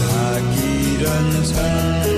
I keep untied.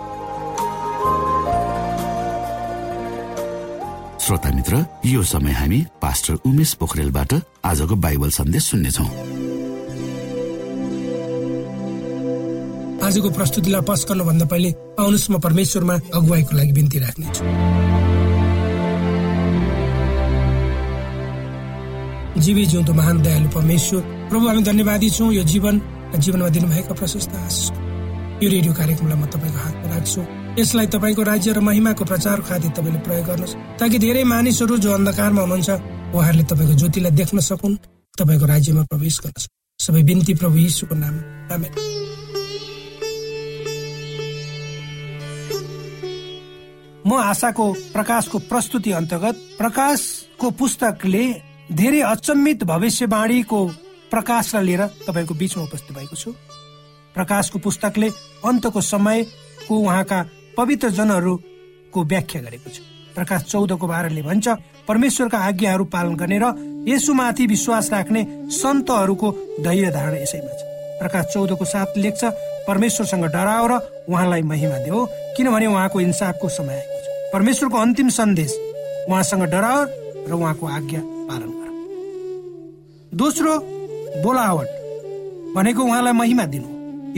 श्रोता मित्र यो समय हामी पास्टर उमेश पोखरेलबाट आजको बाइबल सन्देश सुन्नेछौ। आजको प्रस्तुतिलाई पस गर्नुभन्दा पहिले आउनुहोस् म परमेश्वरमा अगुवाईको लागि बिन्ती राख्नेछु। जीवी जिउँदो महान दयालु परमेश्वर प्रभु हामी धन्यवादी छौँ यो जीवन जीवनमा दिनुभएका प्रशस्त आशिष। यो रेडियो कार्यक्रमलाई म तपाईँको हातमा राख्छु। यसलाई तपाईँको राज्य र महिमाको प्रचार खातिर तपाईँले प्रयोग गर्नुहोस् ताकि धेरै मानिसहरू जो अन्धकारमा हुनुहुन्छ उहाँहरूले तपाईँको ज्योतिलाई देख्न सकुन् तपाईँको राज्यमा प्रवेश गर्न सबै बिन्ती प्रभु यीशुको नाम। म आशाको प्रकाशको प्रस्तुति अन्तर्गत प्रकाशको पुस्तकले धेरै अचम्मित भविष्यवाणीको प्रकाशलाई लिएर तपाईँको बिचमा उपस्थित भएको छु। प्रकाशको पुस्तकले अन्तको समयको उहाँका पवित्र जनहरूको व्याख्या गरेको छ। प्रकाश चौधको बाह्रले भन्छ परमेश्वरका आज्ञाहरू पालन गर्ने र यसुमाथि विश्वास राख्ने सन्तहरूको धैर्य धारणा यसैमा छ। प्रकाश चौधको साथ लेख्छ परमेश्वरसँग डराओ र उहाँलाई महिमा देऊ किनभने उहाँको इन्साफको समय आएको छ। परमेश्वरको अन्तिम सन्देश उहाँसँग डराओ र उहाँको आज्ञा पालन गर। दोस्रो बोलावट भनेको उहाँलाई महिमा दिनु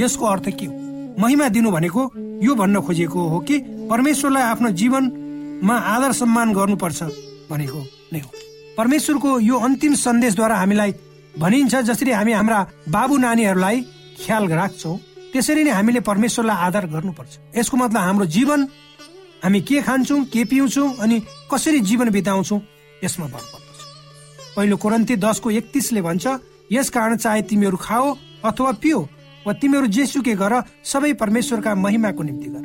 यसको अर्थ के हो? महिमा दिनु भनेको यो भन्न खोजेको हो कि परमेश्वरलाई आफ्नो जीवनमा आदर सम्मान गर्नुपर्छ भनेको नै हो। परमेश्वरको यो अन्तिम सन्देशद्वारा हामीलाई भनिन्छ जसरी हामी हाम्रा बाबु नानीहरूलाई ख्याल राख्छौँ त्यसरी नै हामीले परमेश्वरलाई आदर गर्नुपर्छ। यसको मतलब हाम्रो जीवन हामी के खान्छौँ के पिउँछौँ अनि कसरी जीवन बिताउँछौँ यसमा भर पर्दछ। पहिलो कोरन्ती दसको एकतिसले भन्छ यस कारण चाहे तिमीहरू खाओ अथवा पियो वा तिमीहरू जेसुकै गर सबै परमेश्वरका महिमाको निम्ति गर।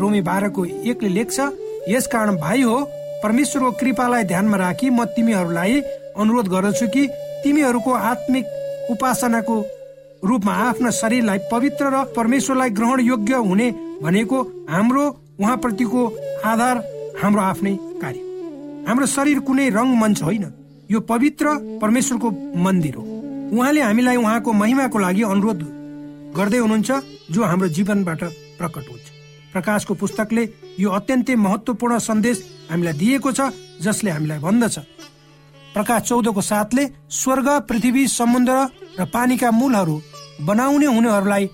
रोमी बाह्रको एकले लेख्छ यस कारण भाइ हो परमेश्वरको कृपालाई ध्यानमा राखी म तिमीहरूलाई अनुरोध गर्दछु कि तिमीहरूको आत्मिक उपासनाको रूपमा आफ्ना शरीरलाई पवित्र र परमेश्वरलाई ग्रहण योग्य हुने भनेको हाम्रो उहाँप्रतिको आधार हाम्रो आफ्नै कार्य। हाम्रो शरीर कुनै रङ्गमञ्च होइन यो पवित्र परमेश्वरको मन्दिर हो। उहाँले हामीलाई उहाँको महिमाको लागि अनुरोध गर्दै हुनुहुन्छ जो हाम्रो जीवनबाट प्रकट हुन्छ। प्रकाशको पुस्तकले यो अत्यन्तै महत्वपूर्ण सन्देश हामीलाई दिएको छ जसले हामीलाई भन्दछ। प्रकाश चौधको साथले स्वर्ग पृथ्वी समुद्र र पानीका मूलहरू बनाउने हुनेहरूलाई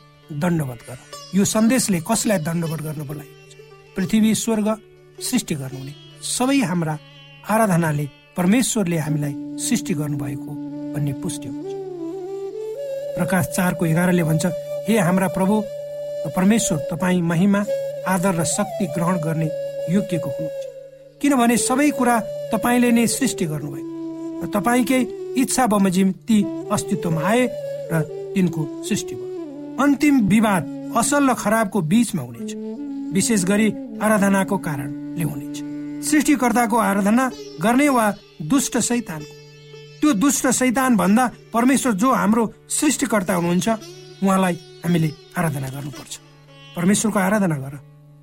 दण्डवत गर। यो सन्देशले कसलाई दण्डवत गर्न बोलाइएको पृथ्वी स्वर्ग सृष्टि गर्नुहुने। सबै हाम्रा आराधनाले परमेश्वरले हामीलाई सृष्टि गर्नुभएको भन्ने पुष्टि हुन्छ। प्रकाश चारको एघारले भन्छ हे हाम्रा प्रभु परमेश्वर तपाईँ महिमा आदर र शक्ति ग्रहण गर्ने योग्यको हुनुहुन्छ। किनभने सबै कुरा तपाईँले नै सृष्टि गर्नुभयो र तपाईँकै इच्छा बमोजिम ती अस्तित्वमा आए र तिनको सृष्टि भयो। अन्तिम विवाद असल र खराबको बीचमा हुनेछ। विशेष गरी आराधनाको कारणले हुनेछ। सृष्टिकर्ताको आराधना गर्ने वा दुष्ट सैतानको त्यो दुष्ट सैतान भन्दा परमेश्वर जो हाम्रो सृष्टिकर्ता हुनुहुन्छ उहाँलाई हामीले आराधना गर्नुपर्छ। परमेश्वरको आराधना गर।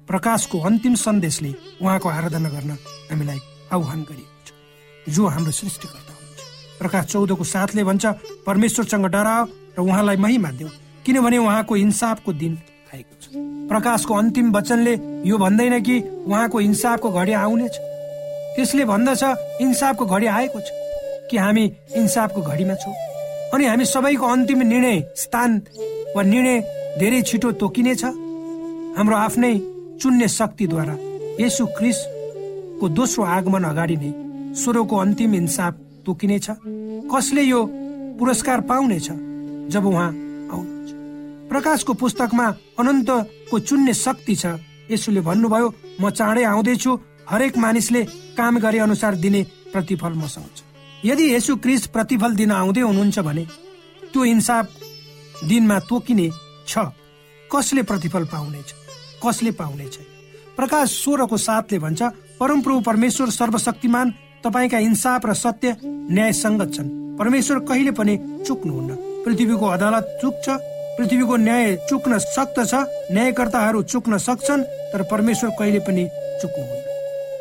प्रकाशको अन्तिम सन्देशले उहाँको आराधना गर्न हामीलाई आह्वान गरिएको छ। जो हाम्रो सृष्टिकर्ता हुनुहुन्छ। प्रकाश चौधको साथले भन्छ परमेश्वरसँग डराओ र उहाँलाई महिमा देऊ। किनभने उहाँको इन्साफको दिन आएको छ। प्रकाशको अन्तिम वचनले यो भन्दैन कि उहाँको इन्साफको घडी आउनेछ त्यसले भन्दछ इन्साफको घडी आएको छ कि हामी इन्साफको घडीमा छौँ। अनि हामी सबैको अन्तिम निर्णय स्थान वा निर्णय धेरै छिटो तोकिनेछ। हाम्रो आफ्नै चुन्ने शक्तिद्वारा यसु क्रिसको दोस्रो आगमन अगाडि नै स्वरको अन्तिम इन्साफ तोकिनेछ। कसले यो पुरस्कार पाउनेछ जब उहाँ आउनुहुन्छ? प्रकाशको पुस्तकमा अनन्तको चुन्ने शक्ति छ यसुले भन्नुभयो म चाँडै आउँदैछु हरेक मानिसले काम गरे अनुसार दिने प्रतिफल मसँग यदि यसु क्रिस प्रतिफल दिन आउँदै हुनुहुन्छ भने त्यो इन्साफ दिनमा तोकिने छ। कसले प्रतिफल पाउनेछ? कसले पाउनेछ? प्रकाश सोह्रको साथले भन्छ परमप्रभु परमेश्वर सर्वशक्तिमान तपाईँका इन्साफ र सत्य न्याय सङ्गत छन्। परमेश्वर कहिले पनि चुक्नुहुन्न। पृथ्वीको अदालत चुक्छ पृथ्वीको न्याय चुक्न सक्दछ न्यायकर्ताहरू चुक्न सक्छन् तर परमेश्वर कहिले पनि चुक्नुहुन्न।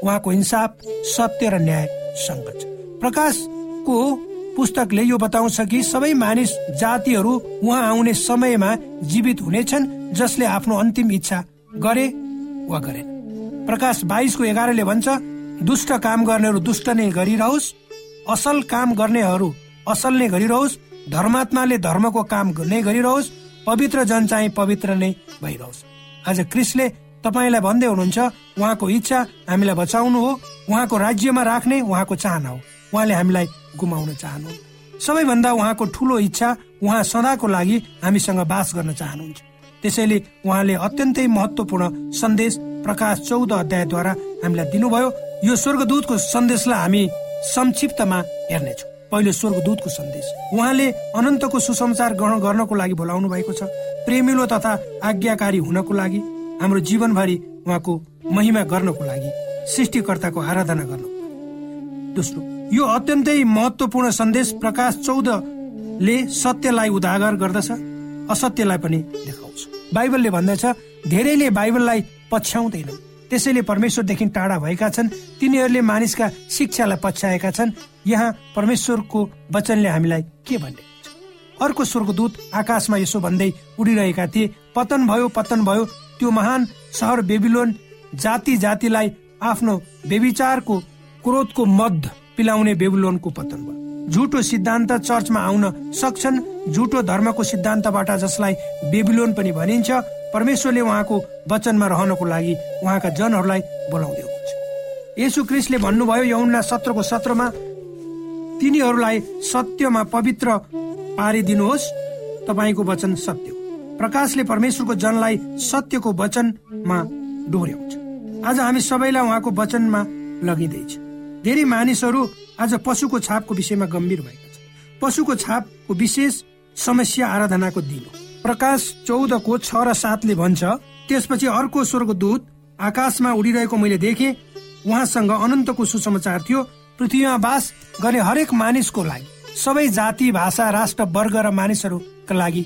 उहाँको इन्साफ सत्य र न्याय सङ्गत छ। प्रकाशको पुस्तकले यो बताउँछ कि सबै मानिस जातिहरू उहाँ आउने समयमा जीवित हुनेछन् जसले आफ्नो अन्तिम इच्छा गरे वा गरेन प्रकाश बाइसको एघारले भन्छ दुष्ट काम गर्नेहरू दुष्ट नै गरिरहोस् असल काम गर्नेहरू असल नै गरिरहोस् धर्मात्माले धर्मको काम नै गरिरहोस् पवित्र जन चाहिँ पवित्र नै भइरहोस्। आज क्रिसले तपाईँलाई भन्दै हुनुहुन्छ उहाँको इच्छा हामीलाई बचाउनु हो उहाँको राज्यमा राख्ने उहाँको चाहना हो। उहाँले हामीलाई गुमाउन चाहनु सबैभन्दा उहाँको ठुलो इच्छा उहाँ सदाको लागि हामीसँग बास गर्न चाहनुहुन्छ। त्यसैले उहाँले अत्यन्तै महत्वपूर्ण सन्देश प्रकाश चौध अध्यायद्वारा हामीलाई दिनुभयो। यो स्वर्गदूतको सन्देशलाई हामी संक्षिप्तमा हेर्नेछौँ। पहिलो स्वर्गदूतको सन्देश। उहाँले अनन्तको सुसमाचार ग्रहण गर्नको लागि बोलाउनु भएको छ। प्रेमिलो तथा आज्ञाकारी हुनको लागि हाम्रो जीवनभरि उहाँको महिमा गर्नको लागि सृष्टिकर्ताको आराधना गर्नु दोस्रो यो अत्यन्तै महत्वपूर्ण सन्देश प्रकाश चौधले सत्यलाई उजागर गर्दछ असत्यलाई पनि देखाउँछ। बाइबलले भन्दछ धेरैले बाइबललाई पछ्याउँदैनन् त्यसैले परमेश्वरदेखि टाढा भएका छन्। तिनीहरूले मानिसका शिक्षालाई पछ्याएका छन्। यहाँ परमेश्वरको वचनले हामीलाई के भन्ने अर्को स्वर्गदूत आकाशमा यसो भन्दै उडिरहेका थिए पतन भयो पतन भयो त्यो महान सहर बेबिलोन जाति जातिलाई आफ्नो बेविचारको क्रोधको मद पिलाउने बेबिलोनको पतन भयो। झुटो सिद्धान्त चर्चमा आउन सक्छन्। झुटो धर्मको सिद्धान्तबाट जसलाई बेबिलोन पनि भनिन्छ परमेश्वरले उहाँको वचनमा रहनको लागि उहाँका जनहरूलाई बोलाउँदै हुनुहुन्छ। यसु क्रिस्टले भन्नुभयो यौना सत्रको सत्रमा तिनीहरूलाई सत्यमा पवित्र पारिदिनुहोस्। तपाईँको वचन सत्य हो। प्रकाशले परमेश्वरको जनलाई सत्यको वचनमा डोर्याउँछ। आज हामी सबैलाई उहाँको वचनमा लगिँदैछ। धेरै मानिसहरू आज पशुको छापको विषयमा गम्भीर भएका छन्। पशुको छापको विशेष समस्या आराधनाको दिन प्रकाश चौधको छ र सातले भन्छ त्यसपछि अर्को स्वर्गदूत आकाशमा उडिरहेको मैले देखेँ। उहाँसँग अनन्तको सुसमाचार थियो। पृथ्वीमा बास गर्ने हरेक मानिसको लागि सबै जाति भाषा राष्ट्र वर्ग र मानिसहरूका लागि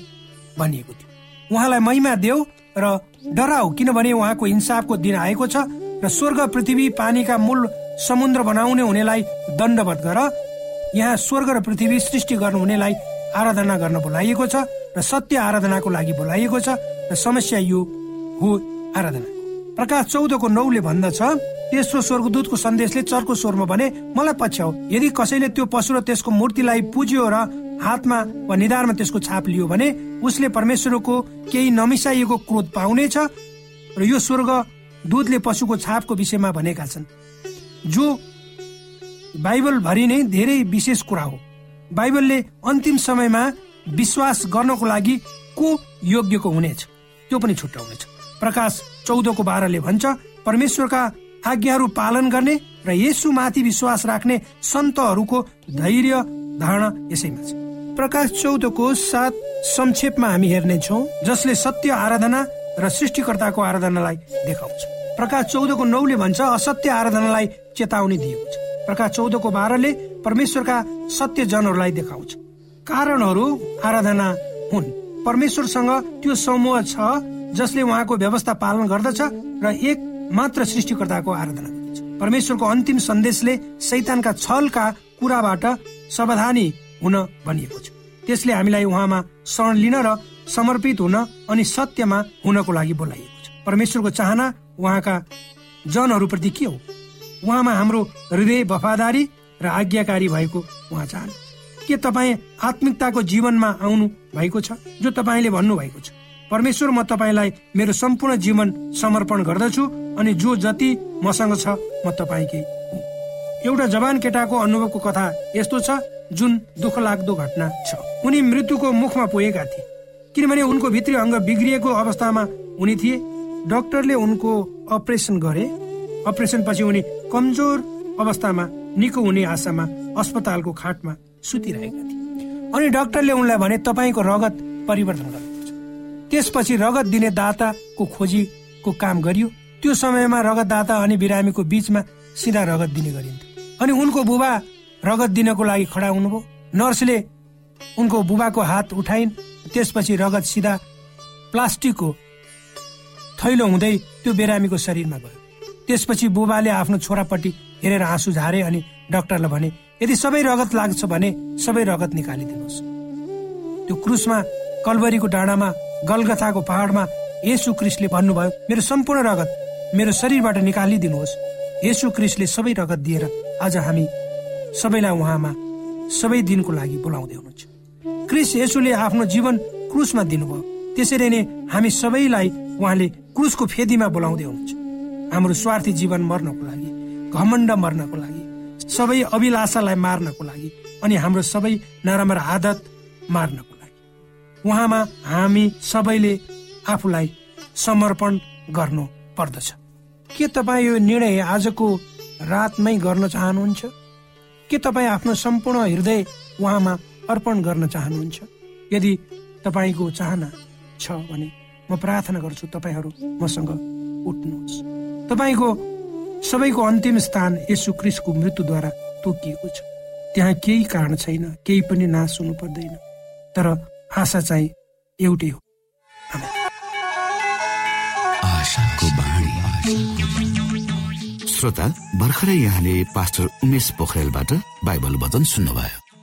भनिएको थियो। उहाँलाई महिमा देऊ र डराउ किनभने उहाँको इन्साफको दिन आएको छ र स्वर्ग पृथ्वी पानीका मूल समुद्र बनाउने हुनेलाई दण्डवत गर। यहाँ स्वर्ग र पृथ्वी सृष्टि गर्नुहुनेलाई आराधना गर्न बोलाइएको छ र सत्य आराधनाको लागि बोलाइएको छ र समस्या यो हो आराधना। प्रकाश चौधको नौले भन्दछ तेस्रो स्वर्गदूतको सन्देशले चर्को स्वरमा भने मलाई पछ्याउ यदि कसैले त्यो पशु र त्यसको मूर्तिलाई पुज्यो र हातमा वा निधारमा त्यसको छाप लियो भने उसले परमेश्वरको केही नमिसाइएको क्रोध पाउनेछ र यो स्वर्ग दूतले पशुको छापको विषयमा भनेका छन्। जो बाइबल भरि नै धेरै विशेष कुरा हो। बाइबलले अन्तिम समयमा विश्वास गर्नको लागि को योग्यको हुनेछ त्यो पनि छुट्याउनेछ। प्रकाश चौधको बाह्रले भन्छ परमेश्वरका आज्ञाहरू पालन गर्ने र यसु माथि विश्वास राख्ने सन्तहरूको धैर्य धारणा यसैमा छ। प्रकाश चौधको साथ संक्षेपमा हामी हेर्नेछौँ जसले सत्य आराधना र सृष्टिकर्ताको आराधनालाई देखाउँछ। प्रकाश चौधको नौले भन्छ असत्य आराधनालाई चेतावनी दिएको छ। प्रकाश चौधको बाह्रले परमेश्वरका सत्य जनहरूलाई देखाउँछ। कारणहरू आराधना हुन्। परमेश्वरसँग त्यो समूह छ जसले उहाँको व्यवस्था पालन गर्दछ र एक मात्र सृष्टिकर्ताको आराधना गर्दछ। परमेश्वरको अन्तिम सन्देशले सैतानका छलका कुराबाट सावधानी हुन भनिएको छ। त्यसले हामीलाई उहाँमा शरण लिन र समर्पित हुन अनि सत्यमा हुनको लागि बोलाइएको छ। परमेश्वरको चाहना उहाँका जनहरूप्रति के हो? उहाँमा हाम्रो हृदय वफादारी र आज्ञाकारी भएको उहाँ चाहनु। के तपाईँ आत्मिकताको जीवनमा आउनु भएको छ? जो तपाईँले भन्नुभएको छ। परमेश्वर म तपाईँलाई मेरो सम्पूर्ण जीवन समर्पण गर्दछु अनि जो जति मसँग छ म तपाईँकै एउटा जवान केटाको अनुभवको कथा यस्तो छ जुन दुःख लाग्दो घटना छ। उनी मृत्युको मुखमा पुगेका थिए। किनभने उनको भित्री अङ्ग बिग्रिएको अवस्थामा उनी थिए। डाक्टरले उनको अपरेसन गरे। अपरेसन पछि उनी कमजोर अवस्थामा निको हुने आशामा अस्पतालको खाटमा सुतिरहेका थिए। अनि डाक्टरले उनलाई भने तपाईँको रगत परिवर्तन गर्नुपर्छ। त्यसपछि रगत दिने दाताको खोजीको काम गरियो। त्यो समयमा रगतदाता अनि बिरामीको बीचमा सिधा रगत दिने गरिन्थ्यो। अनि उनको बुबा रगत दिनको लागि खडा हुनुभयो। नर्सले उनको बुबाको हात उठाइन्। त्यसपछि रगत सिधा प्लास्टिकको थैलो हुँदै त्यो बिरामीको शरीरमा गयो। त्यसपछि बुबाले आफ्नो छोरापट्टि हेरेर आँसु झारे अनि डाक्टरलाई भने यदि सबै रगत लाग्छ भने सबै रगत निकालिदिनुहोस्। त्यो क्रुसमा कलबरीको डाँडामा गलगथाको पहाडमा यसु क्रिसले भन्नुभयो मेरो सम्पूर्ण रगत मेरो शरीरबाट निकालिदिनुहोस्। यसु क्रिसले सबै रगत दिएर आज हामी सबैलाई उहाँमा सबै दिनको लागि बोलाउँदै हुनुहुन्छ। क्रिस यसुले आफ्नो जीवन क्रुसमा दिनुभयो। त्यसरी नै हामी सबैलाई उहाँले क्रुसको फेदीमा बोलाउँदै हुनुहुन्छ। हाम्रो स्वार्थी जीवन मर्नको लागि घमण्ड मर्नको लागि सबै अभिलाषालाई मार्नको लागि अनि हाम्रो सबै नराम्रो आदत मार्नको लागि। उहाँमा हामी सबैले आफूलाई समर्पण गर्नु पर्दछ। के तपाईँ यो निर्णय आजको रातमै गर्न चाहनुहुन्छ? के तपाईँ आफ्नो सम्पूर्ण हृदय उहाँमा अर्पण गर्न चाहनुहुन्छ? यदि तपाईँको चाहना छ भने म प्रार्थना गर्छु तपाईँहरू मसँग उठ्नुहोस्। तपाईँको सबैको अन्तिम स्थान यसु क्रिसको मृत्युद्वारा तोकिएको छ। त्यहाँ केही कारण छैन केही पनि नाश हुनु पर्दैन। तर आशा चाहिँ एउटै हो। श्रोता भर्खरै यहाँले पास्टर उमेश पोखरेलबाट बाइबल वचन सुन्नुभयो।